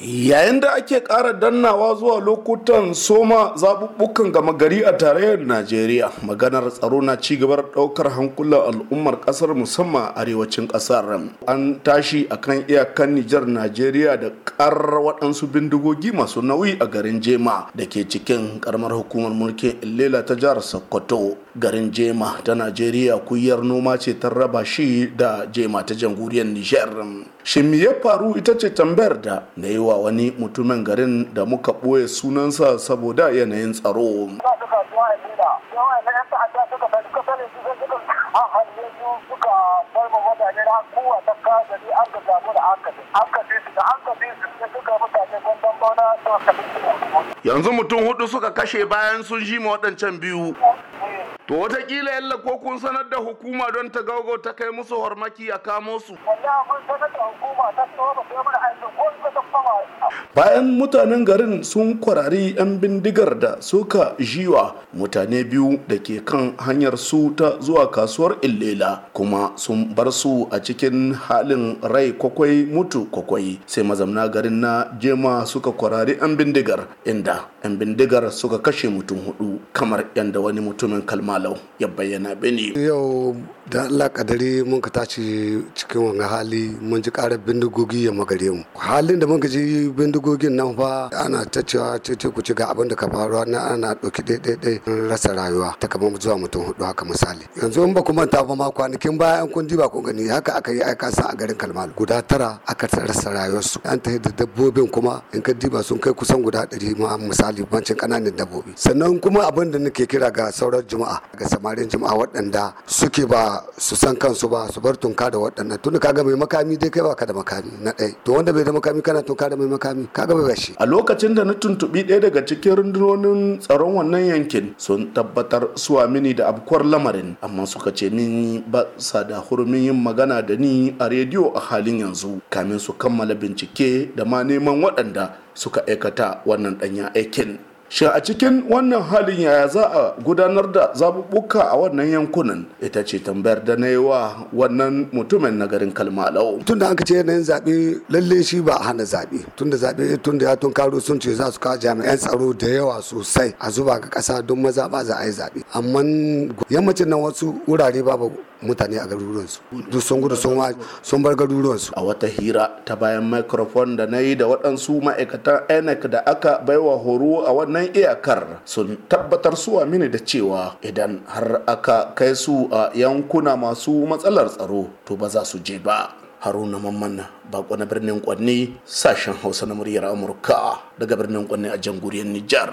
Yayin da ake ƙara dannawa zuwa lokutan soma zaɓuɓɓukan gama gari a tarayyar Najeriya, maganar tsaro na ci gaba da ɗaukar hankulan al'ummar ƙasar musamman a arewacin ƙasar. An tashi akan iyakan Nijar Najeriya da ƙarar waɗansu bindigogi masu nauyi a garin Jema da ke cikin ƙaramar hukumar mulkin Illela ta jihar Sokoto. Garin Jema ta Najeriya kuyar noma ce ta raba shi da Jema ta jamhuriyar Nijar. Shin me ya faru ita ce tambayar da na yi wa wani mutumin garin da muka ɓoye sunansa saboda yanayin tsaro. Yanzu mutum huɗu suka kashe bayan sun ji ma waɗancan biyu. To wataƙila yalla ko kun sanar da hukuma don ta gaugo ta kai musu hormaki a kamo su. Bayan mutanen garin sun kwarari 'yan bindigar da suka jiwa mutane biyu da ke kan hanyar su ta zuwa kasuwar Illela kuma sun bar su a cikin halin rai kwakwai mutu kwakwai sai mazamna garin na jema suka kwarari 'yan bindigar inda 'yan bindigar suka kashe mutum huɗu kamar yadda wani mutumin kalmalau ya bayyana bene. Yau da Allah kadari mun ka tashi cikin wanga hali mun ji karar bindigogi ya magare mu. Halin da mun ji bindigogin nan fa ana ta cewa ce ku ci ga abin da ka faru na ana ɗauki ɗaiɗaiɗai rasa rayuwa ta kamar zuwa mutum huɗu haka misali. Yanzu in ba ku manta ba ma kwanakin baya an kun ba ku gani haka aka yi aika sa a garin Kalmalu. Guda tara aka rasa rayuwarsu. An ta da dabbobin kuma in ka diba sun kai kusan guda ɗari ma misali bancin ƙananan dabbobi. Sannan kuma abin da nake kira ga sauran juma'a ga samarin juma'a waɗanda suke ba su san kansu ba su bar tunka da waɗannan tun kaga mai makami dai kai baka da makami na ɗaya to wanda bai da makami kana tunka da mai makami kaga bai bashi a lokacin da na tuntuɓi ɗaya daga cikin rundunonin tsaron wannan yankin sun tabbatar suwa mini da abkuwar lamarin amma suka ce min ba sa da hurumin yin magana da ni a rediyo a halin yanzu. Kamin su kammala bincike da ma neman waɗanda suka aikata wannan ɗanya aikin. Shin a cikin wannan halin yaya za a gudanar da zaɓuɓɓuka a wannan yankunan ita ce tambayar da na yi wa wannan mutumin na garin kalmalau. Tunda an ce yanayin zaɓe lalle shi ba a hana zaɓe. Tunda zaɓe tunda ya tun karo sun ce za su kawo jami'an tsaro da yawa sosai a zuba ga ƙasa don maza ba za a yi zaɓe. Amma yammacin nan wasu wurare babu mutane a garuruwansu. Duk sun gudu sun bar garuruwansu. A wata hira ta bayan microphone da na yi da waɗansu ma'aikatan enec da aka baiwa horo a wannan iyakar sun tabbatar suwa mini da cewa idan har aka kai su a yankuna masu matsalar tsaro to ba za su je ba. Haruna mamman bako na birnin kwanne sashen hausa na muryar amurka daga birnin kwanne a jamhuriyar nijar.